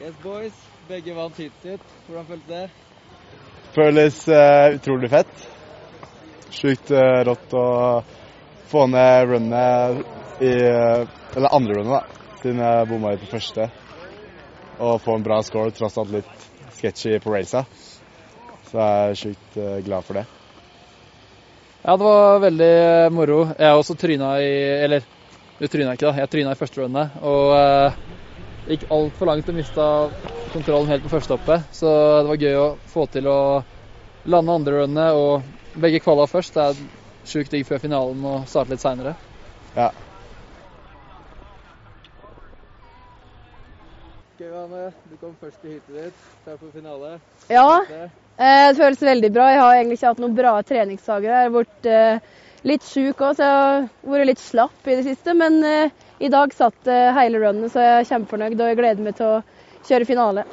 Yes, boys. Begge vant hit sitt. Hvordan føltes det? Føles uh, utrolig fett. Sjukt uh, rått å få ned runnet i Eller andre runnet, da. Siden jeg bomma i på første. Og få en bra score, tross alt litt sketchy på raisa. Så jeg er sjukt uh, glad for det. Ja, det var veldig moro. Jeg også tryna i Eller, du tryna ikke, da. Jeg tryna i første runnet, Og uh, gikk altfor langt og mista kontrollen helt på første hoppet. Så det var gøy å få til å lande andre runnet og begge kvala først. Det er sjukt digg før finalen og starte litt seinere. Ja. Gøy, Anne. Du kom først i heatet ditt. Klar for finale. Ja, eh, det føles veldig bra. Jeg har egentlig ikke hatt noen bra treningsdager. Jeg har vært eh, litt sjuk òg, så jeg har vært litt slapp i det siste. Men eh, i dag satt hele runnet, så jeg er kjempefornøyd og jeg gleder meg til å kjøre finale.